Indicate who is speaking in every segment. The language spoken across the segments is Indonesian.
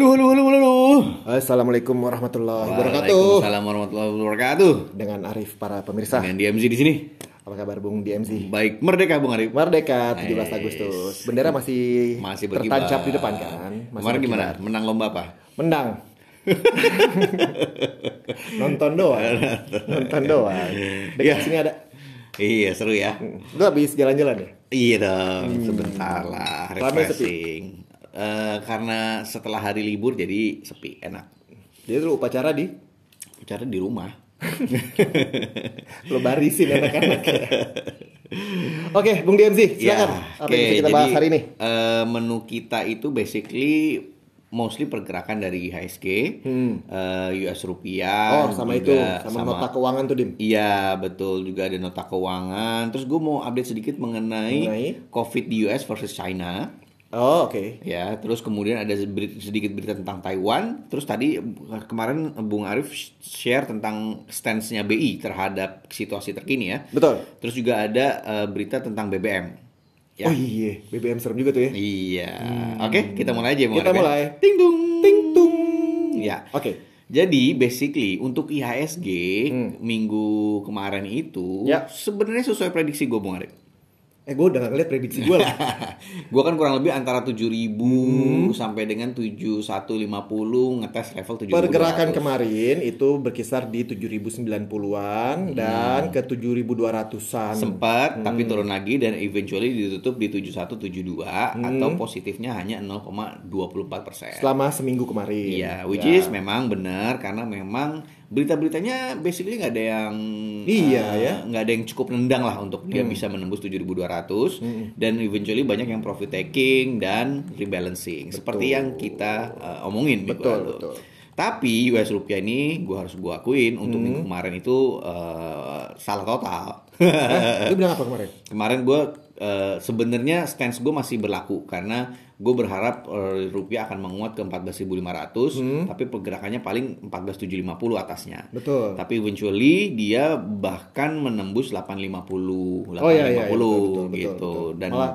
Speaker 1: Halo, halo, halo, halo.
Speaker 2: Assalamualaikum warahmatullahi wabarakatuh.
Speaker 1: Waalaikumsalam warahmatullahi wabarakatuh.
Speaker 2: Dengan Arif para pemirsa.
Speaker 1: Dengan DMZ di sini.
Speaker 2: Apa kabar Bung DMZ?
Speaker 1: Baik, merdeka Bung Arif.
Speaker 2: Merdeka 17
Speaker 1: Nice.
Speaker 2: Agustus. Bendera masih,
Speaker 1: Masih berkibar.
Speaker 2: tertancap di depan kan? Masih
Speaker 1: Kemarin gimana? Menang lomba apa?
Speaker 2: Menang. Nonton doang. Nonton doang. Dekat
Speaker 1: Ya.
Speaker 2: sini ada.
Speaker 1: Iya, seru ya.
Speaker 2: Lu habis jalan-jalan ya?
Speaker 1: Iya dong, sebentar lah,
Speaker 2: sepi.
Speaker 1: refreshing. Eh, karena setelah hari libur jadi sepi, enak.
Speaker 2: Jadi lu upacara di
Speaker 1: Bicara di rumah.
Speaker 2: lu barisin anak-anak ya. Oke, Bung DMZ, silakan. Apa
Speaker 1: oke,
Speaker 2: yang kita bahas
Speaker 1: jadi,
Speaker 2: hari ini?
Speaker 1: eh, menu kita itu basically mostly pergerakan dari IHSG, eh, US rupiah,
Speaker 2: Hmm. Oh, sama itu,
Speaker 1: juga
Speaker 2: sama, nota keuangan tuh, Dim.
Speaker 1: Iya betul juga ada nota keuangan. Terus gue mau update sedikit mengenai,
Speaker 2: Mengenai?
Speaker 1: COVID di US versus China.
Speaker 2: Oh, oke.
Speaker 1: Ya, terus kemudian ada sedikit berita tentang Taiwan. Terus tadi kemarin Bung Arif share tentang stance-nya BI terhadap situasi terkini ya.
Speaker 2: Betul.
Speaker 1: Terus juga ada eh, berita tentang BBM. Ya.
Speaker 2: Oh iya, BBM serem juga tuh ya.
Speaker 1: Iya. Oke, kita mulai aja Bung
Speaker 2: Kita
Speaker 1: Arif ya.
Speaker 2: mulai.
Speaker 1: Ting dung.
Speaker 2: Ting tung.
Speaker 1: Ya.
Speaker 2: Oke.
Speaker 1: Jadi basically untuk IHSG minggu kemarin itu
Speaker 2: Hmm. Ya.
Speaker 1: sebenarnya sesuai prediksi gue Bung Arif.
Speaker 2: Eh, gue udah gak ngeliat prediksi gue lah.
Speaker 1: gue kan kurang lebih antara 7000
Speaker 2: Hmm.
Speaker 1: sampai dengan 7150 ngetes level 7200.
Speaker 2: Pergerakan kemarin itu berkisar di 7.090-an dan ke 7.200-an.
Speaker 1: sempat
Speaker 2: Hmm.
Speaker 1: tapi turun lagi dan eventually ditutup di 7172
Speaker 2: Hmm.
Speaker 1: atau positifnya hanya 0,24%.
Speaker 2: Selama seminggu kemarin.
Speaker 1: Iya, which
Speaker 2: Ya.
Speaker 1: is memang benar karena memang berita-beritanya basically nggak ada yang
Speaker 2: Iya,
Speaker 1: eh,
Speaker 2: ya.
Speaker 1: nggak ada yang cukup nendang lah untuk dia bisa menembus 7.200 dan eventually banyak yang profit taking dan rebalancing seperti yang kita eh, omongin
Speaker 2: Betul,
Speaker 1: lalu.
Speaker 2: betul.
Speaker 1: Tapi US rupiah ini gue harus gue akuin untuk minggu kemarin itu eh, salah total.
Speaker 2: Lu bilang apa kemarin?
Speaker 1: Kemarin gue sebenarnya stance gue masih berlaku karena gue berharap eh, rupiah akan menguat ke 14.500 tapi pergerakannya paling 14.750 atasnya.
Speaker 2: Betul.
Speaker 1: Tapi eventually dia bahkan menembus 850, 850
Speaker 2: Oh, iya, iya, iya, betul, betul, betul,
Speaker 1: gitu
Speaker 2: betul.
Speaker 1: dan
Speaker 2: Malah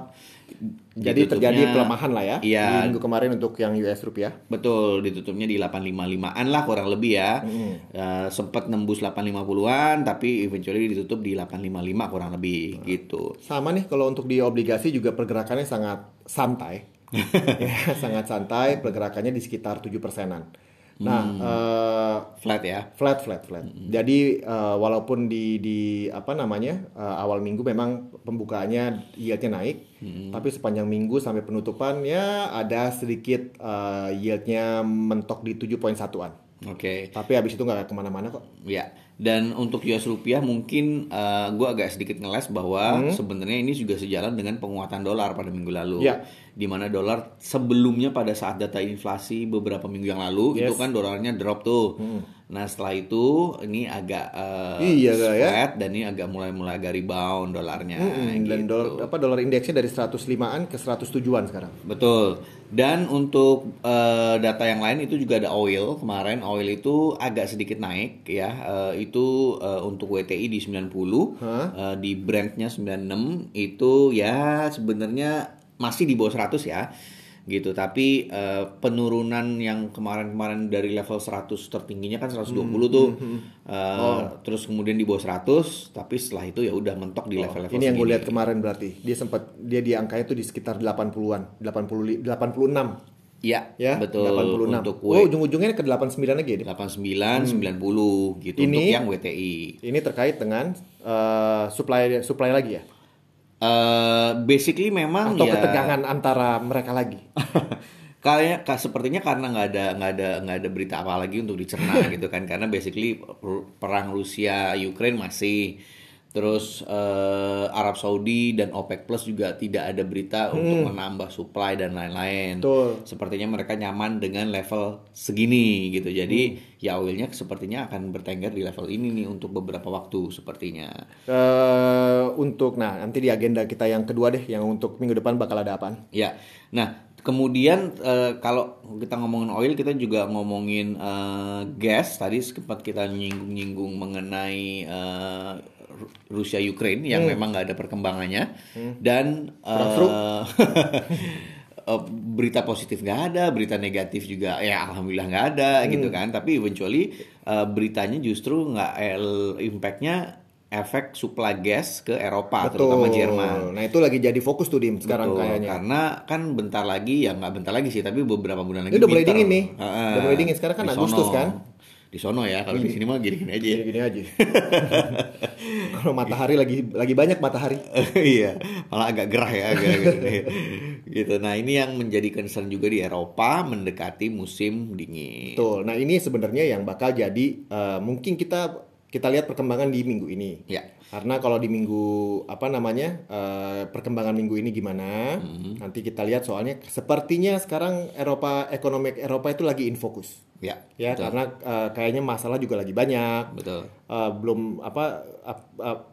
Speaker 2: Jadi terjadi pelemahan lah ya
Speaker 1: Iya.
Speaker 2: di minggu kemarin untuk yang US rupiah.
Speaker 1: Betul, ditutupnya di 855-an lah kurang lebih ya. Eh, sempat nembus 850-an tapi eventually ditutup di 855 kurang lebih gitu.
Speaker 2: Sama nih kalau untuk di obligasi juga pergerakannya sangat santai. ya, sangat santai, pergerakannya di sekitar 7 persenan. Nah, eh,
Speaker 1: Flat ya.
Speaker 2: flat flat flat. Jadi eh, walaupun di di apa namanya eh, awal minggu memang pembukaannya yieldnya naik, tapi sepanjang minggu sampai penutupan ya ada sedikit eh, yieldnya mentok di 7.1an.
Speaker 1: Oke.
Speaker 2: Tapi habis itu nggak ke mana-mana kok.
Speaker 1: Ya, dan untuk US rupiah mungkin gue agak sedikit ngeles bahwa sebenarnya ini juga sejalan dengan penguatan dolar pada minggu lalu.
Speaker 2: Ya.
Speaker 1: Di mana dolar sebelumnya pada saat data inflasi beberapa minggu yang lalu itu
Speaker 2: Yes.
Speaker 1: kan dolarnya drop tuh. Nah setelah itu ini agak eh,
Speaker 2: Iya, gak ya?
Speaker 1: flat dan ini agak mulai-mulai agak rebound dolarnya.
Speaker 2: Mm, Dan
Speaker 1: gitu.
Speaker 2: dolar apa dolar indeksnya dari 105-an ke 107-an sekarang.
Speaker 1: Betul. Dan untuk eh, data yang lain itu juga ada oil. Kemarin oil itu agak sedikit naik ya. Eh, itu eh, untuk WTI di 90,
Speaker 2: Hah?
Speaker 1: eh, di Brentnya 96 itu ya sebenarnya masih di bawah 100 ya. Gitu. Tapi eh, penurunan yang kemarin-kemarin dari level 100 tertingginya kan 120 tuh. Eh, terus kemudian di bawah 100, tapi setelah itu ya udah mentok di level-level
Speaker 2: Oh, Ini yang gue
Speaker 1: segini.
Speaker 2: lihat kemarin berarti. Dia sempat dia di angkanya tuh di sekitar 80-an, 80 86.
Speaker 1: Iya,
Speaker 2: Ya,
Speaker 1: betul.
Speaker 2: 86.
Speaker 1: Untuk
Speaker 2: oh, ujung-ujungnya ke 89 lagi ya. Dim?
Speaker 1: 89, 90 gitu
Speaker 2: Hmm. Ini-
Speaker 1: untuk yang WTI.
Speaker 2: Ini terkait dengan eh, supply supply lagi ya.
Speaker 1: Eh basically memang
Speaker 2: Atau
Speaker 1: ya
Speaker 2: ketegangan antara mereka lagi.
Speaker 1: kayaknya ka- sepertinya karena nggak ada nggak ada nggak ada berita apa lagi untuk dicerna gitu kan karena basically per- perang Rusia Ukraine masih terus eh, Arab Saudi dan OPEC Plus juga tidak ada berita untuk menambah supply dan lain-lain. Sepertinya mereka nyaman dengan level segini gitu. Jadi ya oilnya sepertinya akan bertengger di level ini nih untuk beberapa waktu sepertinya.
Speaker 2: Eh, untuk nah nanti di agenda kita yang kedua deh yang untuk minggu depan bakal ada apaan?
Speaker 1: Ya, nah kemudian eh, kalau kita ngomongin oil, kita juga ngomongin eh, gas. Tadi sempat kita nyinggung-nyinggung mengenai Ru- Rusia Ukraine yang memang nggak ada perkembangannya dan
Speaker 2: seru.
Speaker 1: eh, eh, berita positif nggak ada, berita negatif juga ya alhamdulillah nggak ada
Speaker 2: Hmm.
Speaker 1: gitu kan. Tapi eventually eh, beritanya justru nggak impactnya efek supply gas ke Eropa terutama Jerman.
Speaker 2: Nah itu lagi jadi fokus tuh dim sekarang
Speaker 1: Betul,
Speaker 2: kayaknya.
Speaker 1: Karena kan bentar lagi ya nggak bentar lagi sih, tapi beberapa bulan lagi
Speaker 2: Ini udah mulai dingin nih.
Speaker 1: Heeh.
Speaker 2: Udah mulai dingin. Sekarang kan Agustus
Speaker 1: sono.
Speaker 2: kan?
Speaker 1: Di sono ya, kalau di sini mah gini-gini aja.
Speaker 2: Gini-gini aja. Kalau matahari lagi lagi banyak matahari.
Speaker 1: iya, malah agak gerah ya, agak, agak gitu. Nah ini yang menjadi concern juga di Eropa mendekati musim dingin.
Speaker 2: Betul. Nah ini sebenarnya yang bakal jadi eh, mungkin kita kita lihat perkembangan di minggu ini.
Speaker 1: Ya,
Speaker 2: Karena kalau di minggu apa namanya eh, perkembangan minggu ini gimana?
Speaker 1: Hmm.
Speaker 2: Nanti kita lihat soalnya sepertinya sekarang Eropa ekonomi Eropa itu lagi in focus.
Speaker 1: ya,
Speaker 2: Ya
Speaker 1: betul,
Speaker 2: karena eh, kayaknya masalah juga lagi banyak.
Speaker 1: betul.
Speaker 2: Eh, belum apa ap- ap-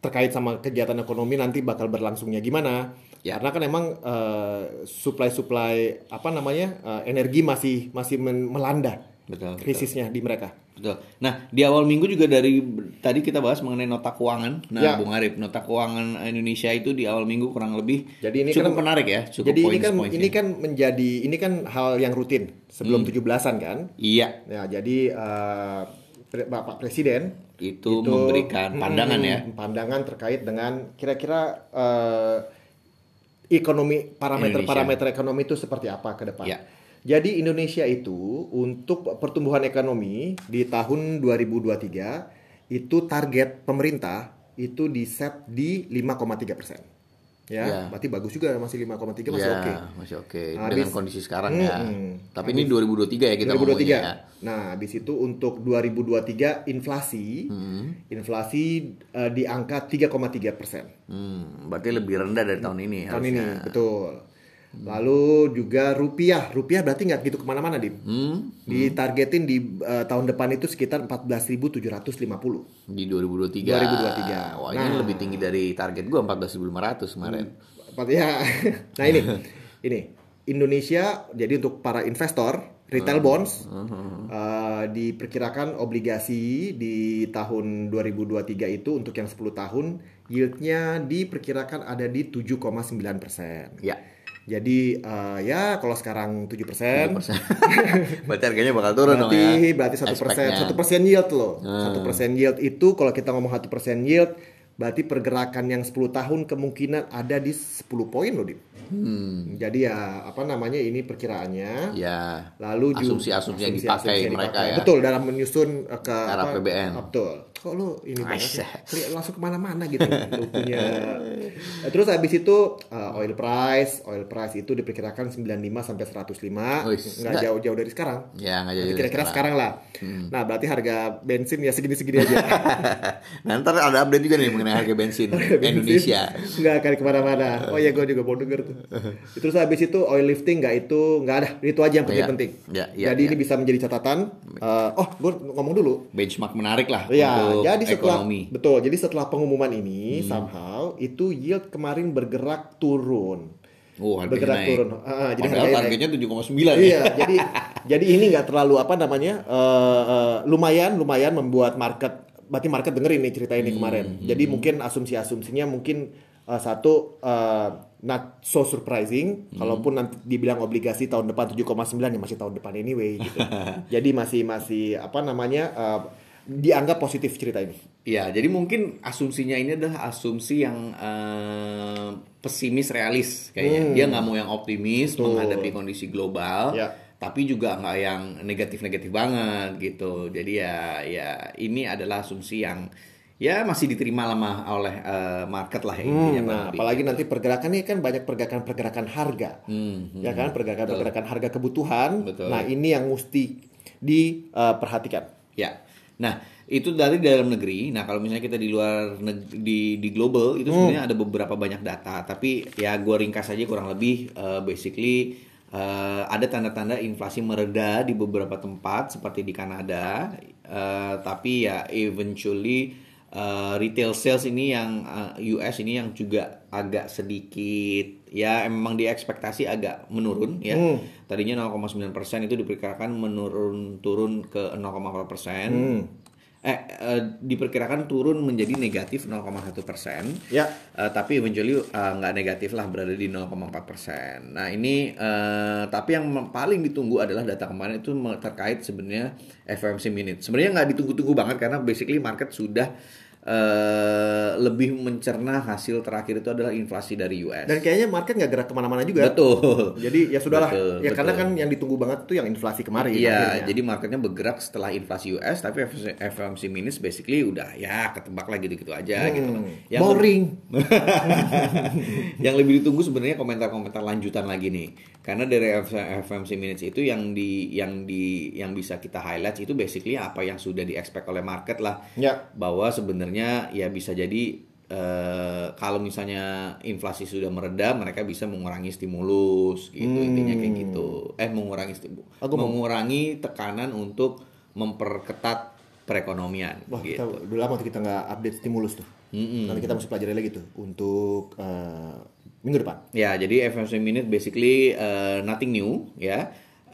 Speaker 2: terkait sama kegiatan ekonomi nanti bakal berlangsungnya gimana?
Speaker 1: Ya.
Speaker 2: Karena kan emang eh, supply-supply apa namanya eh, energi masih masih melanda
Speaker 1: Betul, betul.
Speaker 2: krisisnya di mereka.
Speaker 1: Betul. Nah, di awal minggu juga dari tadi kita bahas mengenai nota keuangan. Nah,
Speaker 2: Ya.
Speaker 1: Bung Arif, nota keuangan Indonesia itu di awal minggu kurang lebih
Speaker 2: Jadi ini
Speaker 1: cukup
Speaker 2: kan-
Speaker 1: menarik ya, cukup
Speaker 2: Jadi ini kan ini kan menjadi ini kan hal yang rutin
Speaker 1: Hmm.
Speaker 2: sebelum 17-an kan?
Speaker 1: Iya,
Speaker 2: Ya, jadi Pre- Bapak Presiden
Speaker 1: itu, memberikan pandangan ya.
Speaker 2: Pandangan terkait dengan kira-kira eh, ekonomi parameter-parameter ekonomi itu seperti apa ke depan.
Speaker 1: Ya.
Speaker 2: Jadi Indonesia itu untuk pertumbuhan ekonomi di tahun 2023 itu target pemerintah itu di set di 5,3 persen. Ya,
Speaker 1: Ya.
Speaker 2: berarti bagus juga masih 5,3 masih
Speaker 1: Ya,
Speaker 2: oke.
Speaker 1: masih oke
Speaker 2: Habis-
Speaker 1: dengan kondisi sekarang ya.
Speaker 2: Mm-mm.
Speaker 1: Tapi ini 2023 ya kita
Speaker 2: 2023.
Speaker 1: ngomongnya ya.
Speaker 2: Nah, habis itu untuk 2023 inflasi,
Speaker 1: Hmm.
Speaker 2: inflasi eh, di angka 3,3 persen
Speaker 1: Hmm, berarti lebih rendah dari tahun ini
Speaker 2: tahun ini,
Speaker 1: harusnya.
Speaker 2: betul. Lalu juga rupiah, rupiah berarti nggak gitu ke mana-mana, dim.
Speaker 1: Hmm,
Speaker 2: Ditargetin di eh, tahun depan itu sekitar 14.750.
Speaker 1: di 2023.
Speaker 2: 2023.
Speaker 1: Wah, ini
Speaker 2: Nah.
Speaker 1: lebih tinggi dari target gua 14.500 kemarin.
Speaker 2: Empat ya. nah ini, ini Indonesia jadi untuk para investor retail bonds eh, diperkirakan obligasi di tahun 2023 itu untuk yang 10 tahun yieldnya diperkirakan ada di 7,9 persen.
Speaker 1: Ya.
Speaker 2: Jadi eh, ya kalau sekarang 7 persen,
Speaker 1: berarti harganya bakal turun dong ya.
Speaker 2: berarti berarti satu persen, satu persen yield loh.
Speaker 1: Hmm.
Speaker 2: Satu persen yield itu kalau kita ngomong satu persen yield, berarti pergerakan yang 10 tahun kemungkinan ada di 10 poin loh, Dim.
Speaker 1: Hmm.
Speaker 2: Jadi ya apa namanya ini perkiraannya.
Speaker 1: Ya.
Speaker 2: Lalu
Speaker 1: Asumsi-asumsi yang dipakai
Speaker 2: yang
Speaker 1: mereka
Speaker 2: dipakai.
Speaker 1: ya.
Speaker 2: Betul dalam menyusun uh, ke
Speaker 1: Era
Speaker 2: apa,
Speaker 1: APBN.
Speaker 2: uh, betul. Kok lu ini banget langsung ke mana-mana gitu lu punya. Eh, Terus habis itu uh, oil price, oil price itu diperkirakan 95 sampai 105.
Speaker 1: Wis,
Speaker 2: Nggak jauh-jauh dari sekarang.
Speaker 1: Ya, nggak Jadi
Speaker 2: kira-kira sekarang lah. Nah, berarti harga bensin ya segini-segini aja.
Speaker 1: Nah, ntar ada update juga nih mengenai harga bensin Indonesia.
Speaker 2: nggak akan ke mana-mana. Oh ya, gue juga mau denger tuh. Terus habis itu oil lifting nggak itu nggak ada. Itu aja yang penting
Speaker 1: Iya.
Speaker 2: penting.
Speaker 1: Iya, iya,
Speaker 2: Jadi
Speaker 1: iya.
Speaker 2: ini bisa menjadi catatan. Eh, oh, gue ngomong dulu.
Speaker 1: Benchmark menarik lah
Speaker 2: Ya,
Speaker 1: untuk
Speaker 2: jadi setelah
Speaker 1: ekonomi. Hmm.
Speaker 2: betul. Jadi setelah pengumuman ini somehow itu yield kemarin bergerak turun.
Speaker 1: Oh,
Speaker 2: bergerak
Speaker 1: naik.
Speaker 2: turun. Ah, jadi
Speaker 1: Padahal
Speaker 2: harganya
Speaker 1: targetnya 7,9 ya.
Speaker 2: Iya, jadi jadi ini nggak terlalu apa namanya eh, eh, lumayan lumayan membuat market berarti market dengerin nih cerita
Speaker 1: Hmm,
Speaker 2: ini kemarin. Jadi mungkin asumsi-asumsinya mungkin eh, satu eh, not so surprising
Speaker 1: Hmm.
Speaker 2: kalaupun nanti dibilang obligasi tahun depan 7,9 ya masih tahun depan anyway gitu. jadi masih masih apa namanya eh, dianggap positif cerita ini.
Speaker 1: Iya, jadi mungkin asumsinya ini adalah asumsi yang eh, pesimis realis kayaknya. Dia nggak mau yang optimis
Speaker 2: Hmm. Betul.
Speaker 1: menghadapi kondisi global,
Speaker 2: Ya.
Speaker 1: Tapi juga nggak yang negatif-negatif banget gitu. Jadi ya, ya ini adalah asumsi yang ya masih diterima lama oleh eh, market lah ya intinya.
Speaker 2: Hmm, nah, apalagi nanti pergerakan ini kan banyak pergerakan-pergerakan harga.
Speaker 1: Hmm, hmm.
Speaker 2: ya kan pergerakan-pergerakan harga kebutuhan.
Speaker 1: Betul.
Speaker 2: Nah, ini yang mesti diperhatikan.
Speaker 1: Ya. Nah, itu dari dalam negeri. Nah, kalau misalnya kita di luar neg- di di global itu sebenarnya ada beberapa banyak data, tapi ya gua ringkas aja kurang lebih eh, basically eh, ada tanda-tanda inflasi mereda di beberapa tempat seperti di Kanada, eh, tapi ya eventually eh, retail sales ini yang eh, US ini yang juga agak sedikit ya memang diekspektasi agak menurun ya. Tadinya 0,9% itu diperkirakan menurun turun ke 0,4%. Eh, eh, diperkirakan turun menjadi negatif 0,1 persen.
Speaker 2: Ya.
Speaker 1: Eh, tapi eventually eh, nggak negatif lah berada di 0,4 persen. Nah ini eh, tapi yang paling ditunggu adalah data kemarin itu terkait sebenarnya FOMC minute. Sebenarnya nggak ditunggu-tunggu banget karena basically market sudah eh, lebih mencerna hasil terakhir itu adalah inflasi dari US.
Speaker 2: Dan kayaknya market nggak gerak ke mana-mana juga.
Speaker 1: betul.
Speaker 2: Jadi ya sudahlah.
Speaker 1: Betul,
Speaker 2: ya karena
Speaker 1: betul.
Speaker 2: kan yang ditunggu banget tuh yang inflasi kemarin.
Speaker 1: Iya, jadi marketnya bergerak setelah inflasi US, tapi FOMC minus basically udah ya ketebak lah gitu-gitu aja
Speaker 2: Hmm,
Speaker 1: gitu loh.
Speaker 2: boring.
Speaker 1: yang lebih ditunggu sebenarnya komentar-komentar lanjutan lagi nih. Karena dari FOMC minutes itu yang di yang di yang bisa kita highlight itu basically apa yang sudah di-expect oleh market lah.
Speaker 2: Ya.
Speaker 1: Bahwa sebenarnya ya bisa jadi eh, kalau misalnya inflasi sudah mereda, mereka bisa mengurangi stimulus gitu intinya kayak gitu. Eh mengurangi stimulus,
Speaker 2: Hmm. Aku
Speaker 1: mengurangi tekanan untuk memperketat perekonomian
Speaker 2: Wah, kita
Speaker 1: gitu.
Speaker 2: udah lama tuh kita nggak update stimulus tuh.
Speaker 1: Mm-mm.
Speaker 2: Nanti kita mesti pelajari lagi tuh untuk eh, minggu depan.
Speaker 1: Ya, jadi FOMC minute basically uh, nothing new ya.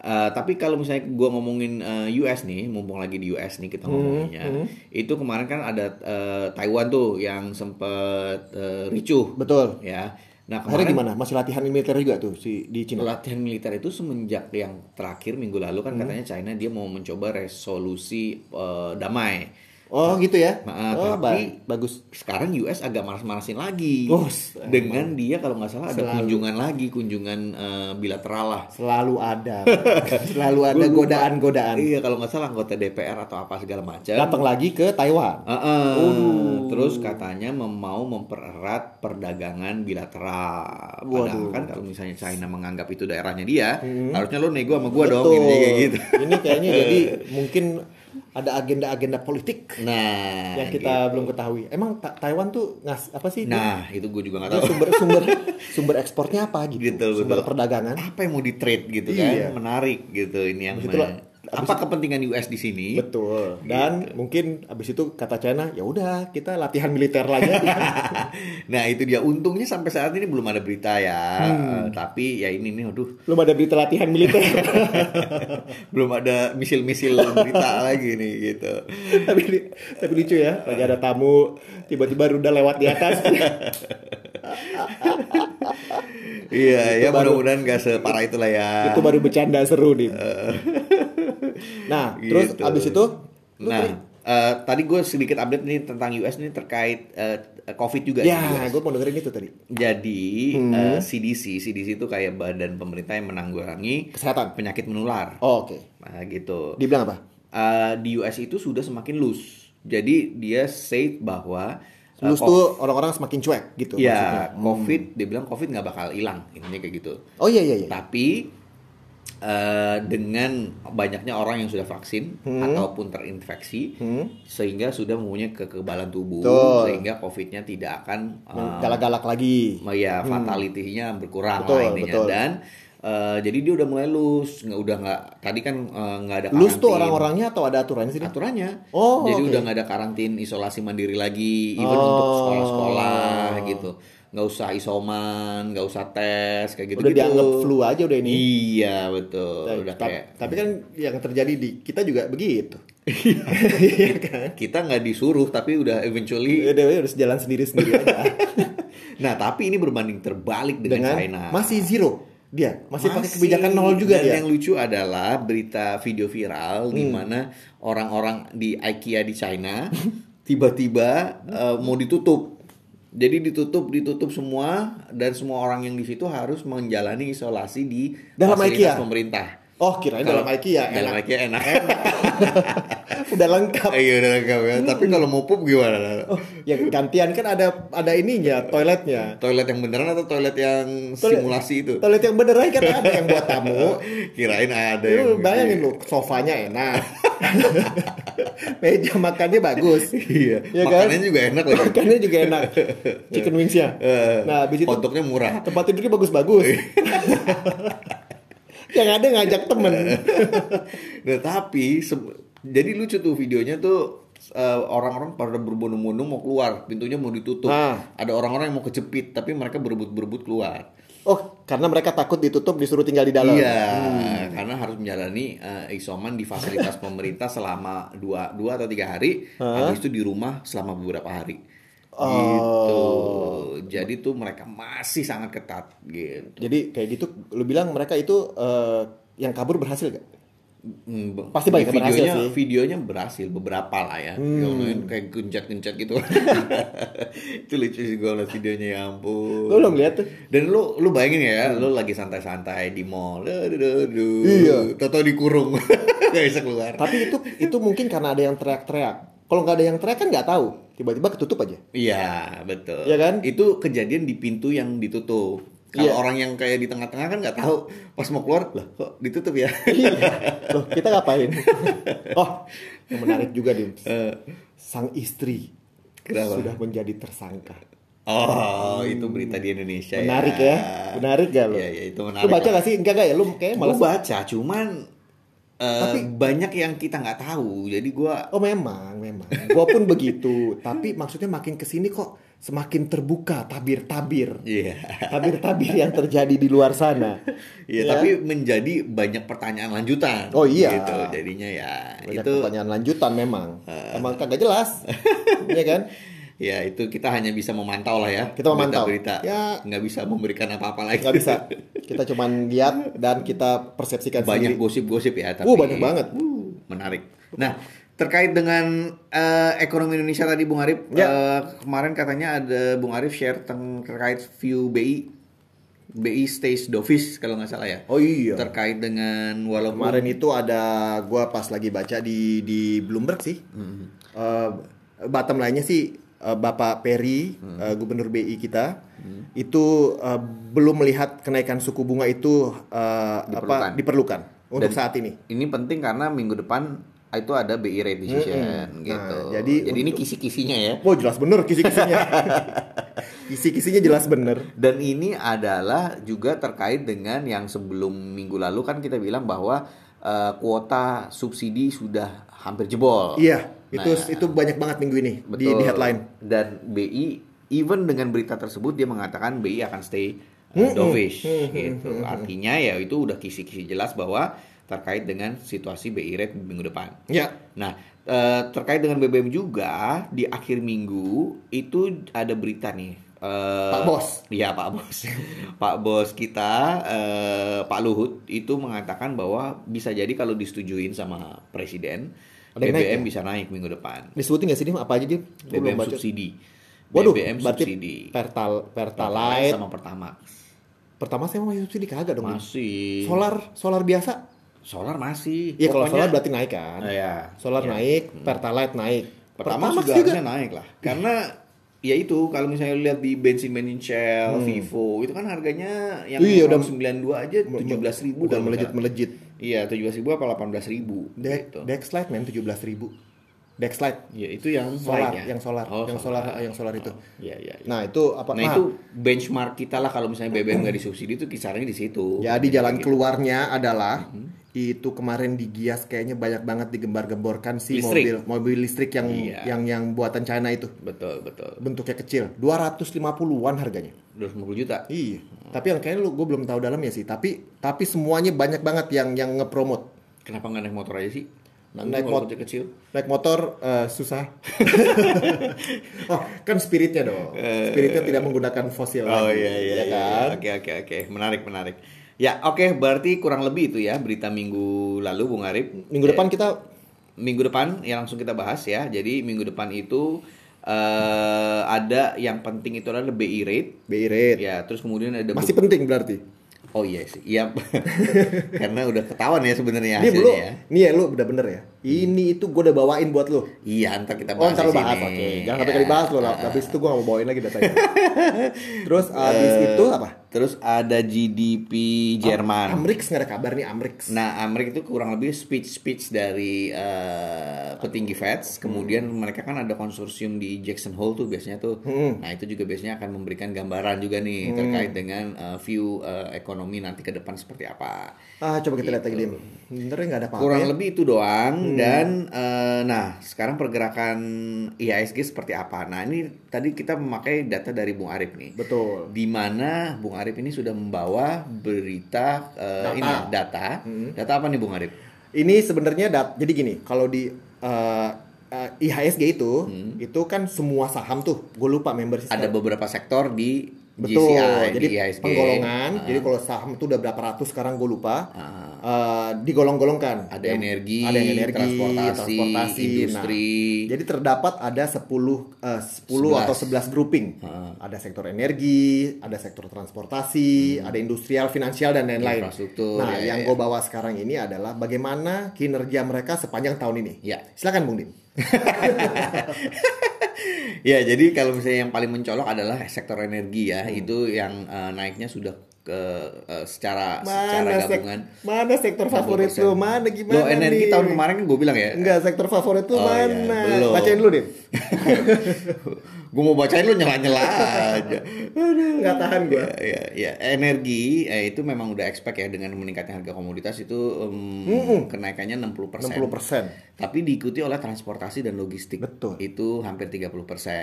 Speaker 1: Uh, tapi kalau misalnya gua ngomongin uh, US nih, mumpung lagi di US nih kita ngomonginnya, itu kemarin kan ada uh, Taiwan tuh yang sempet uh, ricuh,
Speaker 2: Betul.
Speaker 1: ya. Nah
Speaker 2: Akhirnya
Speaker 1: kemarin
Speaker 2: gimana? Masih latihan militer juga tuh si di Cina.
Speaker 1: latihan militer itu semenjak yang terakhir minggu lalu kan katanya China dia mau mencoba resolusi uh, damai.
Speaker 2: Oh gitu ya?
Speaker 1: Nah,
Speaker 2: oh,
Speaker 1: tapi-
Speaker 2: ba- bagus.
Speaker 1: Sekarang US agak manas-manasin lagi
Speaker 2: Oh,
Speaker 1: dengan dia kalau nggak salah ada
Speaker 2: Selalu.
Speaker 1: kunjungan lagi, kunjungan uh, bilateral lah.
Speaker 2: Selalu ada, selalu ada godaan-godaan.
Speaker 1: Iya kalau nggak salah anggota DPR atau apa segala macam.
Speaker 2: Datang lagi ke Taiwan.
Speaker 1: Heeh.
Speaker 2: Waduh.
Speaker 1: Terus katanya mau mempererat perdagangan bilateral. Padahal
Speaker 2: Waduh.
Speaker 1: kan kalau misalnya China menganggap itu daerahnya dia, harusnya lo nego sama gua dong
Speaker 2: Betul.
Speaker 1: ini kayak gitu.
Speaker 2: Ini kayaknya jadi mungkin ada agenda-agenda politik
Speaker 1: Nah,
Speaker 2: yang kita
Speaker 1: gitu.
Speaker 2: belum ketahui. Emang Ta- Taiwan tuh ngas apa sih?
Speaker 1: Nah, itu gue juga nggak
Speaker 2: Dia
Speaker 1: tahu.
Speaker 2: sumber sumber sumber ekspornya apa gitu?
Speaker 1: Betul,
Speaker 2: sumber
Speaker 1: betul.
Speaker 2: perdagangan.
Speaker 1: Apa yang mau di trade gitu
Speaker 2: Iya.
Speaker 1: kan? Menarik gitu ini yang
Speaker 2: Abis itu
Speaker 1: apa kepentingan US di sini?
Speaker 2: Betul. Dan
Speaker 1: Gitu.
Speaker 2: mungkin abis itu kata China, ya udah kita latihan militer lagi.
Speaker 1: nah itu dia untungnya sampai saat ini belum ada berita ya
Speaker 2: Hmm.
Speaker 1: Eh, tapi ya ini nih aduh
Speaker 2: Belum ada berita latihan militer.
Speaker 1: belum ada misil-misil berita lagi nih gitu
Speaker 2: tapi tapi lucu ya, lagi ada tamu tiba-tiba rudal lewat di atas.
Speaker 1: iya ya
Speaker 2: baru-
Speaker 1: mudah-mudahan gak separah itulah ya
Speaker 2: itu baru bercanda seru nih. Nah, terus
Speaker 1: Gitu.
Speaker 2: abis itu
Speaker 1: nah
Speaker 2: tadi-
Speaker 1: eh, tadi gue sedikit update nih tentang US nih terkait eh, COVID juga
Speaker 2: ya, gue mau dengerin itu tadi.
Speaker 1: Jadi
Speaker 2: Hmm.
Speaker 1: eh, CDC, CDC itu kayak badan pemerintah yang menanggulangi
Speaker 2: Kesehatan.
Speaker 1: penyakit menular.
Speaker 2: Oh, Oke.
Speaker 1: Nah, gitu.
Speaker 2: Dibilang apa?
Speaker 1: Eh, di US itu sudah semakin loose. Jadi dia say bahwa co-
Speaker 2: tuh orang-orang semakin cuek gitu.
Speaker 1: ya
Speaker 2: maksudnya.
Speaker 1: COVID, dia bilang COVID nggak bakal hilang, intinya kayak gitu.
Speaker 2: Oh iya iya iya.
Speaker 1: Tapi eh, dengan banyaknya orang yang sudah vaksin ataupun terinfeksi,
Speaker 2: Hmm.
Speaker 1: sehingga sudah mempunyai kekebalan tubuh,
Speaker 2: Betul.
Speaker 1: sehingga COVID-nya tidak akan eh,
Speaker 2: Galak-galak lagi.
Speaker 1: ya fatality-nya berkurang
Speaker 2: Hmm. Betul,
Speaker 1: lah intinya
Speaker 2: betul.
Speaker 1: dan eh, jadi dia udah mulai loose nggak udah nggak tadi kan nggak ada
Speaker 2: Lulus tuh
Speaker 1: karantin.
Speaker 2: orang-orangnya atau ada aturannya sih?
Speaker 1: Aturannya
Speaker 2: Oh,
Speaker 1: jadi
Speaker 2: oke.
Speaker 1: udah nggak ada karantin isolasi mandiri lagi even
Speaker 2: Oh.
Speaker 1: untuk sekolah-sekolah gitu nggak usah isoman nggak usah tes kayak gitu
Speaker 2: Udah dianggap flu aja udah ini.
Speaker 1: iya betul
Speaker 2: Nah,
Speaker 1: udah
Speaker 2: ta-
Speaker 1: kayak
Speaker 2: Tapi kan yang terjadi di kita juga begitu. Iya kan?
Speaker 1: kita nggak disuruh tapi udah eventually
Speaker 2: Ya udah ya udah jalan sendiri-sendiri aja.
Speaker 1: nah tapi ini berbanding terbalik dengan,
Speaker 2: Dengan
Speaker 1: China
Speaker 2: masih zero dia, masih, pakai kebijakan nol juga
Speaker 1: dan
Speaker 2: dia.
Speaker 1: yang lucu adalah berita video viral di
Speaker 2: Hmm.
Speaker 1: mana orang-orang di IKEA di China tiba-tiba eh, mau ditutup. Jadi ditutup, ditutup semua dan semua orang yang di situ harus menjalani isolasi di
Speaker 2: Dalam IKEA?
Speaker 1: pemerintah.
Speaker 2: Oh, kirain dalam IKEA
Speaker 1: Dalam
Speaker 2: enak.
Speaker 1: IKEA enak.
Speaker 2: Udah lengkap.
Speaker 1: Iya udah lengkap ya. Tapi kalau mau pup gimana?
Speaker 2: Oh, ya gantian kan ada ada ininya, toiletnya.
Speaker 1: Toilet yang beneran atau toilet yang
Speaker 2: Toilet-
Speaker 1: simulasi itu?
Speaker 2: Toilet yang beneran kan ada yang buat tamu.
Speaker 1: Kirain ada
Speaker 2: Lu
Speaker 1: yang
Speaker 2: bayangin lu, sofanya enak. Meja makannya bagus.
Speaker 1: Iya,
Speaker 2: Ya kan?
Speaker 1: makanannya juga enak lagi.
Speaker 2: Makannya juga enak. Chicken wingsnya.
Speaker 1: Eh,
Speaker 2: Nah, habis itu
Speaker 1: hotdognya murah.
Speaker 2: tempat tidurnya bagus-bagus. Yang ada ngajak temen.
Speaker 1: Nah tapi jadi lucu tuh videonya tuh eh, orang-orang pada berbondong-bondong mau keluar, pintunya mau ditutup.
Speaker 2: Nah.
Speaker 1: Ada orang-orang yang mau kejepit, tapi mereka berebut-berebut keluar.
Speaker 2: Oh, karena mereka takut ditutup disuruh tinggal di dalam.
Speaker 1: Iya, karena harus menjalani eh, isoman di fasilitas pemerintah selama dua, dua atau tiga hari, habis itu di rumah selama beberapa hari. Gitu. Jadi tuh mereka masih sangat ketat gitu.
Speaker 2: Jadi kayak gitu lu bilang mereka itu eh, yang kabur berhasil gak?
Speaker 1: Hmm,
Speaker 2: Pasti banyak yang berhasil
Speaker 1: videonya,
Speaker 2: sih. Hmm.
Speaker 1: videonya berhasil beberapa lah ya. Yang lain kayak gencet-gencet gitu. itu lucu sih gue liat videonya ya ampun.
Speaker 2: Lu belum lihat tuh?
Speaker 1: Dan lu lu bayangin ya, lu lagi santai-santai di mall.
Speaker 2: Iya.
Speaker 1: Toto dikurung. Gak bisa keluar.
Speaker 2: Tapi itu itu mungkin karena ada yang teriak-teriak. Kalau nggak ada yang teriak kan nggak tahu. Tiba-tiba ketutup aja.
Speaker 1: Iya, betul.
Speaker 2: Iya kan?
Speaker 1: Itu kejadian di pintu yang ditutup. Kalau
Speaker 2: Iya.
Speaker 1: orang yang kayak di tengah-tengah kan nggak tahu pas mau keluar lah kok ditutup ya.
Speaker 2: Iya. Loh, kita ngapain? oh, yang menarik juga nih. Sang istri
Speaker 1: Kenapa?
Speaker 2: sudah menjadi tersangka.
Speaker 1: Oh, itu berita di Indonesia
Speaker 2: Menarik
Speaker 1: ya.
Speaker 2: ya. Menarik gak lo?
Speaker 1: Iya, iya, itu
Speaker 2: Lu
Speaker 1: menarik.
Speaker 2: baca gak sih? Enggak gak ya? Lu kayaknya
Speaker 1: Gue
Speaker 2: malas.
Speaker 1: baca, cuman eh, banyak yang kita nggak tahu. Jadi gua
Speaker 2: Oh memang, memang. Gua pun begitu. Tapi maksudnya makin ke sini kok semakin terbuka tabir-tabir.
Speaker 1: Iya.
Speaker 2: Tabir-tabir yang terjadi di luar sana.
Speaker 1: Iya,
Speaker 2: Ya.
Speaker 1: tapi menjadi banyak pertanyaan lanjutan.
Speaker 2: Oh, iya.
Speaker 1: Gitu. Jadinya ya
Speaker 2: Banyak
Speaker 1: itu
Speaker 2: pertanyaan lanjutan memang. Emang kagak jelas. Iya kan?
Speaker 1: ya itu kita hanya bisa memantau lah ya.
Speaker 2: Kita memantau.
Speaker 1: Berita-berita.
Speaker 2: Ya.
Speaker 1: nggak bisa memberikan apa-apa lagi.
Speaker 2: Nggak bisa. Kita cuman lihat dan kita persepsikan
Speaker 1: banyak gosip-gosip ya tapi
Speaker 2: Uh, banyak banget.
Speaker 1: uh, menarik nah terkait dengan eh, ekonomi Indonesia tadi Bung Arif
Speaker 2: Ya.
Speaker 1: eh, kemarin katanya ada Bung Arif share terkait view BI BI stays dovish kalau nggak salah ya
Speaker 2: Oh iya.
Speaker 1: terkait dengan walaupun
Speaker 2: Kemarin itu ada gua pas lagi baca di di Bloomberg sih. Eh, bottom line-nya sih eh, Bapak Peri, eh, Gubernur BI kita, itu eh, belum melihat kenaikan suku bunga itu eh,
Speaker 1: Diperlukan.
Speaker 2: apa diperlukan untuk
Speaker 1: Dan-
Speaker 2: saat ini.
Speaker 1: ini penting karena minggu depan itu ada BI rate decision
Speaker 2: Mm-mm.
Speaker 1: gitu
Speaker 2: Nah, jadi
Speaker 1: ini
Speaker 2: untuk-
Speaker 1: kisi-kisinya ya
Speaker 2: Oh jelas bener kisi-kisinya. Kisi-kisinya jelas bener.
Speaker 1: Dan ini adalah juga terkait dengan yang sebelum minggu lalu kan kita bilang bahwa eh, kuota subsidi sudah hampir jebol.
Speaker 2: Iya, itu
Speaker 1: Nah,
Speaker 2: itu banyak banget minggu ini di,
Speaker 1: betul.
Speaker 2: di headline.
Speaker 1: Dan BI even dengan berita tersebut dia mengatakan BI akan stay uh, dovish gitu. Artinya ya itu udah kisi-kisi jelas bahwa terkait dengan situasi BI rate minggu depan.
Speaker 2: Ya.
Speaker 1: Nah, eh, terkait dengan BBM juga di akhir minggu itu ada berita nih. eh,
Speaker 2: Pak Bos.
Speaker 1: Iya Pak Bos. Pak Bos kita eh, Pak Luhut itu mengatakan bahwa bisa jadi kalau disetujuin sama Presiden
Speaker 2: Ada yang naik
Speaker 1: BBM
Speaker 2: ya?
Speaker 1: bisa naik minggu depan.
Speaker 2: Disebutin nggak sih Dim? Apa aja Dim? Belum
Speaker 1: BBM subsidi.
Speaker 2: Waduh,
Speaker 1: BBM subsidi.
Speaker 2: Pertal Pertalite.
Speaker 1: sama Pertamax.
Speaker 2: Pertama saya mau subsidi kagak dong. Dim.
Speaker 1: Masih.
Speaker 2: Solar solar biasa.
Speaker 1: Solar masih.
Speaker 2: Iya kalau solar berarti naik kan.
Speaker 1: Ah, ya.
Speaker 2: Solar
Speaker 1: Ya.
Speaker 2: naik, Pertalite naik.
Speaker 1: Pertama
Speaker 2: Pertamax
Speaker 1: juga, harusnya naik lah. Karena ya itu kalau misalnya lihat di bensin bensin Shell, Vivo itu kan harganya yang
Speaker 2: Hmm. Iya, udah
Speaker 1: 92 aja 17 ribu
Speaker 2: udah melejit melejit.
Speaker 1: Iya 17 ribu apa 18 ribu
Speaker 2: Deck
Speaker 1: gitu.
Speaker 2: Dexlite men 17 ribu. Dexlite
Speaker 1: Ya itu yang
Speaker 2: solar,
Speaker 1: lainnya.
Speaker 2: yang solar,
Speaker 1: Oh,
Speaker 2: yang solar, yang solar itu.
Speaker 1: Iya iya. iya.
Speaker 2: Nah itu apa?
Speaker 1: Nah, itu benchmark kita lah kalau misalnya BBM nggak disubsidi itu kisarannya di situ.
Speaker 2: Jadi jalan keluarnya adalah
Speaker 1: Hmm.
Speaker 2: itu kemarin di Gias kayaknya banyak banget digembar-gemborkan si
Speaker 1: Listrik.
Speaker 2: mobil mobil listrik yang
Speaker 1: Iya.
Speaker 2: yang yang buatan China itu
Speaker 1: Betul betul.
Speaker 2: bentuknya kecil 250-an harganya
Speaker 1: 250 juta.
Speaker 2: iya tapi yang kayaknya lu gue belum tahu dalamnya sih tapi tapi semuanya banyak banget yang yang ngepromot
Speaker 1: Kenapa nggak naik motor aja sih?
Speaker 2: Nah,
Speaker 1: Naik motor
Speaker 2: mot-
Speaker 1: kecil.
Speaker 2: naik motor eh, susah oh kan spiritnya dong spiritnya tidak menggunakan fosil
Speaker 1: Oh
Speaker 2: lagi,
Speaker 1: iya iya
Speaker 2: ya
Speaker 1: iya.
Speaker 2: kan
Speaker 1: Oke oke oke. Menarik menarik. Ya oke berarti kurang lebih itu ya berita minggu lalu Bung Arif.
Speaker 2: minggu depan kita
Speaker 1: Minggu depan ya langsung kita bahas ya. Jadi minggu depan itu eh ada yang penting itu adalah BI rate.
Speaker 2: BI rate
Speaker 1: Ya terus kemudian ada
Speaker 2: masih penting berarti
Speaker 1: Oh iya sih. Iya. Karena udah ketahuan ya sebenarnya
Speaker 2: Ini lu,
Speaker 1: hasilnya ya.
Speaker 2: nih ya lu udah bener ya. Ini itu gue udah bawain buat lu.
Speaker 1: Iya, ntar kita
Speaker 2: Oh
Speaker 1: bahas
Speaker 2: ntar lu bahas, oke. Jangan sampai
Speaker 1: Ya.
Speaker 2: kali dibahas lo lah. Habis itu gue gak mau bawain lagi datanya. Terus abis
Speaker 1: Eh,
Speaker 2: itu apa?
Speaker 1: Terus ada GDP Jerman.
Speaker 2: Amrix nggak ada kabar nih Amrix.
Speaker 1: Nah, Amerika itu kurang lebih speech-speech dari eh, petinggi Fed. Kemudian mereka kan ada konsorsium di Jackson Hole tuh biasanya tuh. Nah, itu juga biasanya akan memberikan gambaran juga nih terkait dengan eh, view eh, ekonomi nanti ke depan seperti apa.
Speaker 2: Ah coba kita lihat lagi Dim. Benernya nggak ada apa-apa
Speaker 1: Kurang
Speaker 2: ya.
Speaker 1: lebih itu doang dan eh, nah, sekarang pergerakan IHSG seperti apa? Nah, ini tadi kita memakai data dari Bung Arif nih.
Speaker 2: Betul.
Speaker 1: Di mana Bung Arif Arif ini sudah membawa berita eh,
Speaker 2: Data.
Speaker 1: ini data. Data apa nih Bung Arif?
Speaker 2: Ini sebenarnya dat jadi gini, kalau di uh, uh, IHSG itu itu kan semua saham tuh. Gue lupa member system.
Speaker 1: Ada beberapa sektor di
Speaker 2: Betul.
Speaker 1: GCI,
Speaker 2: jadi penggolongan.
Speaker 1: Ah.
Speaker 2: Jadi kalau saham itu udah berapa ratus sekarang gue lupa.
Speaker 1: Ah.
Speaker 2: Uh, digolong-golongkan.
Speaker 1: Ada energi,
Speaker 2: ada yang energi,
Speaker 1: transportasi, industri.
Speaker 2: Nah, jadi terdapat ada 10 uh, 10 atau 11 grouping.
Speaker 1: Ah.
Speaker 2: Ada sektor energi, ada sektor transportasi, ada industrial, finansial dan lain-lain.
Speaker 1: Hmm. Infrastruktur,
Speaker 2: Nah,
Speaker 1: ya,
Speaker 2: yang
Speaker 1: ya.
Speaker 2: gue bawa sekarang ini adalah bagaimana kinerja mereka sepanjang tahun ini.
Speaker 1: Ya.
Speaker 2: Silakan Bung Din.
Speaker 1: Ya, jadi kalau misalnya yang paling mencolok adalah sektor energi ya, itu yang eh, naiknya sudah ke eh, secara secara
Speaker 2: Mana, sek-
Speaker 1: gabungan.
Speaker 2: mana sektor favorit
Speaker 1: 60%.
Speaker 2: lu? Mana gimana
Speaker 1: Lo energi
Speaker 2: nih?
Speaker 1: tahun kemarin kan gue bilang ya.
Speaker 2: Enggak, sektor favorit lu
Speaker 1: Oh, iya,
Speaker 2: mana?
Speaker 1: belum.
Speaker 2: Bacain dulu, Din.
Speaker 1: gue mau bacain lu nyela-nyela aja.
Speaker 2: Enggak tahan gua.
Speaker 1: Ya, ya, energi eh, itu memang udah expect ya dengan meningkatnya harga komoditas itu em, kenaikannya 60%.
Speaker 2: 60%.
Speaker 1: Tapi diikuti oleh transportasi dan logistik.
Speaker 2: Betul.
Speaker 1: Itu hampir 30%.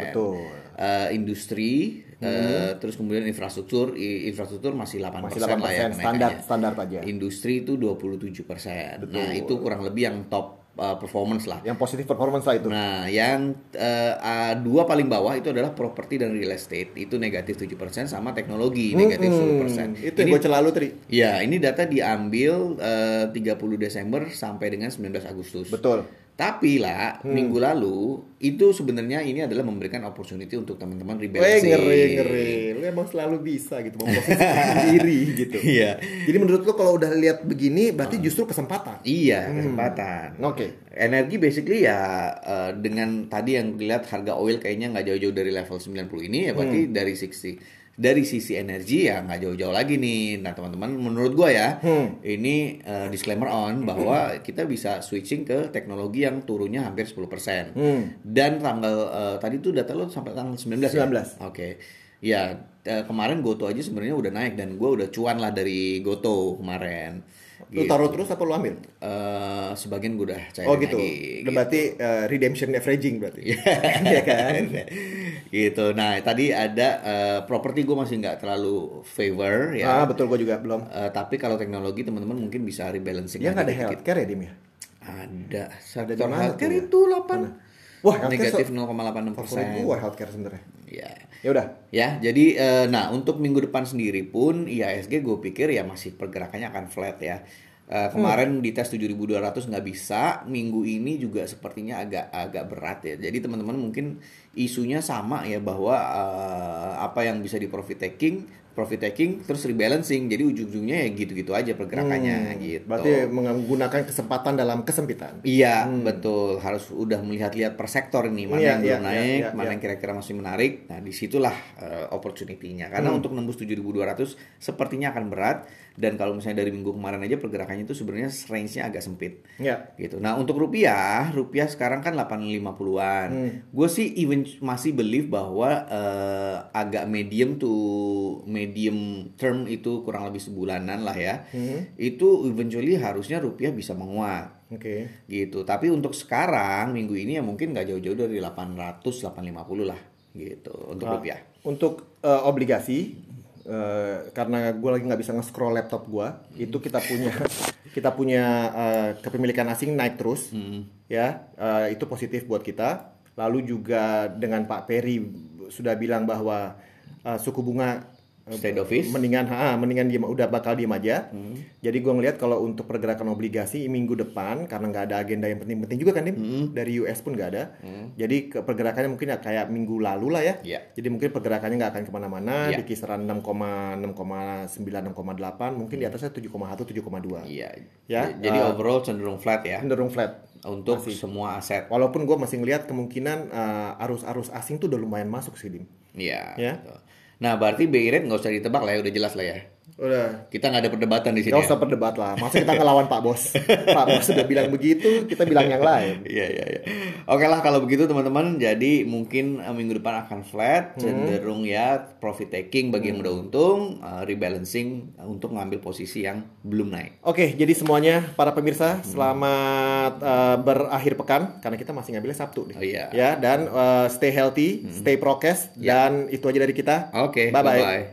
Speaker 2: Betul.
Speaker 1: Eh, industri eh, terus kemudian infrastruktur infrastruktur masih 8%
Speaker 2: Masih
Speaker 1: lah ya
Speaker 2: 8% standar standar aja.
Speaker 1: Industri itu 27%. Nah, itu kurang lebih yang top eh, performance lah.
Speaker 2: Yang positif performance lah itu.
Speaker 1: Nah, yang eh, ah, dua paling bawah itu adalah properti dan real estate. Itu negatif 7% sama teknologi negatif 10%.
Speaker 2: Itu yang
Speaker 1: Ini-
Speaker 2: gue celalu tadi.
Speaker 1: Ya, ini data diambil eh, 30 Desember sampai dengan 19 Agustus.
Speaker 2: Betul.
Speaker 1: Tapi lah, minggu lalu itu sebenarnya ini adalah memberikan opportunity untuk teman-teman
Speaker 2: Weh
Speaker 1: rebalancing.
Speaker 2: ngeri ngeri. Lu emang selalu bisa gitu memposisikan diri gitu.
Speaker 1: Iya.
Speaker 2: Jadi menurut lu kalau udah lihat begini berarti justru kesempatan.
Speaker 1: Iya, kesempatan.
Speaker 2: Oke.
Speaker 1: Energi basically ya eh, dengan tadi yang dilihat harga oil kayaknya nggak jauh-jauh dari level 90 ini ya berarti dari 60 dari sisi energi ya nggak jauh-jauh lagi nih. Nah teman-teman menurut gua ya ini eh, disclaimer on bahwa kita bisa switching ke teknologi yang turunnya hampir 10% dan tanggal eh, tadi tuh data lo sampai tanggal 19 ya?
Speaker 2: 19.
Speaker 1: Oke. Ya eh, kemarin Goto aja sebenarnya udah naik dan gua udah cuan lah dari Goto kemarin.
Speaker 2: Lu taruh terus apa lu ambil?
Speaker 1: Eh, sebagian gue udah cair
Speaker 2: Oh gitu.
Speaker 1: lagi.
Speaker 2: Berarti uh, redemption averaging berarti. Iya kan?
Speaker 1: gitu. Nah tadi ada eh, properti gue masih nggak terlalu favor ya.
Speaker 2: Ah betul gue juga belum.
Speaker 1: Eh, tapi kalau teknologi teman-teman mungkin bisa rebalancing.
Speaker 2: Dia nggak ada healthcare ya Dim ya?
Speaker 1: Ada. Sektor
Speaker 2: mana
Speaker 1: healthcare
Speaker 2: ya?
Speaker 1: itu 8
Speaker 2: Wah,
Speaker 1: negatif
Speaker 2: so-
Speaker 1: 0,86
Speaker 2: Favorit
Speaker 1: persen.
Speaker 2: gua healthcare sebenarnya.
Speaker 1: Ya.
Speaker 2: Ya udah.
Speaker 1: Ya, jadi eh, nah untuk minggu depan sendiri pun IHSG gue pikir ya masih pergerakannya akan flat ya. Eh, kemarin di tes 7200 nggak bisa, minggu ini juga sepertinya agak agak berat ya. Jadi teman-teman mungkin isunya sama ya bahwa eh, apa yang bisa di profit taking, profit taking terus rebalancing. Jadi ujung-ujungnya ya gitu-gitu aja pergerakannya gitu.
Speaker 2: Berarti menggunakan kesempatan dalam kesempitan.
Speaker 1: Iya betul harus udah melihat-lihat per sektor ini mana
Speaker 2: Iya,
Speaker 1: yang belum
Speaker 2: iya,
Speaker 1: naik,
Speaker 2: iya, iya,
Speaker 1: mana
Speaker 2: iya.
Speaker 1: yang kira-kira masih menarik. Nah di situlah eh, opportunity-nya karena
Speaker 2: Hmm.
Speaker 1: untuk nembus 7.200 sepertinya akan berat dan kalau misalnya dari minggu kemarin aja pergerakannya itu sebenarnya range-nya agak sempit.
Speaker 2: Ya.
Speaker 1: Gitu. Nah untuk rupiah, rupiah sekarang kan 850-an.
Speaker 2: Hmm.
Speaker 1: Gue sih even masih believe bahwa eh, agak medium to medium term itu kurang lebih sebulanan lah ya.
Speaker 2: Hmm.
Speaker 1: Itu eventually harusnya rupiah bisa menguat
Speaker 2: Oke.
Speaker 1: gitu tapi untuk sekarang minggu ini ya mungkin nggak jauh-jauh dari 800 850 lah gitu untuk
Speaker 2: Nah,
Speaker 1: rupiah
Speaker 2: Untuk eh, obligasi eh, karena gue lagi nggak bisa nge-scroll laptop gue, itu kita punya kita punya eh, kepemilikan asing naik terus, ya eh, itu positif buat kita. Lalu juga dengan Pak Peri sudah bilang bahwa eh, suku bunga eh,
Speaker 1: State office.
Speaker 2: mendingan ha, mendingan dia udah bakal diem aja. Jadi gue ngelihat kalau untuk pergerakan obligasi minggu depan karena nggak ada agenda yang penting-penting juga kan Dim? dari US pun nggak ada. Jadi ke pergerakannya mungkin ya kayak minggu lalu lah ya.
Speaker 1: Iya.
Speaker 2: Jadi mungkin pergerakannya nggak akan ke mana-mana
Speaker 1: Iya.
Speaker 2: di kisaran 6,6,9 6,8 mungkin di atasnya 7,1 7,2
Speaker 1: iya
Speaker 2: Ya,
Speaker 1: jadi
Speaker 2: uh,
Speaker 1: overall cenderung flat ya
Speaker 2: cenderung flat.
Speaker 1: untuk semua aset
Speaker 2: Walaupun gue masih ngelihat kemungkinan uh, arus-arus asing tuh udah lumayan masuk sih dim.
Speaker 1: iya
Speaker 2: Ya.
Speaker 1: betul. Nah berarti BI rate nggak usah ditebak lah ya udah jelas lah ya
Speaker 2: Udah.
Speaker 1: kita nggak ada perdebatan di sini
Speaker 2: Gak
Speaker 1: ya.
Speaker 2: usah berdebat lah. Masa kita ngelawan Pak Bos? Pak Bos sudah bilang begitu, kita bilang yang lain.
Speaker 1: Iya iya iya. Oke lah kalau begitu teman-teman. Jadi mungkin eh, minggu depan akan flat, cenderung ya profit taking bagi yang udah untung, eh, rebalancing eh, untuk ngambil posisi yang belum naik.
Speaker 2: Oke, jadi semuanya para pemirsa selamat uh, berakhir pekan karena kita masih ngambilnya Sabtu nih.
Speaker 1: Oh, iya.
Speaker 2: Ya dan uh, stay healthy, stay prokes dan itu aja dari kita.
Speaker 1: Oke,
Speaker 2: bye bye.
Speaker 1: bye-bye.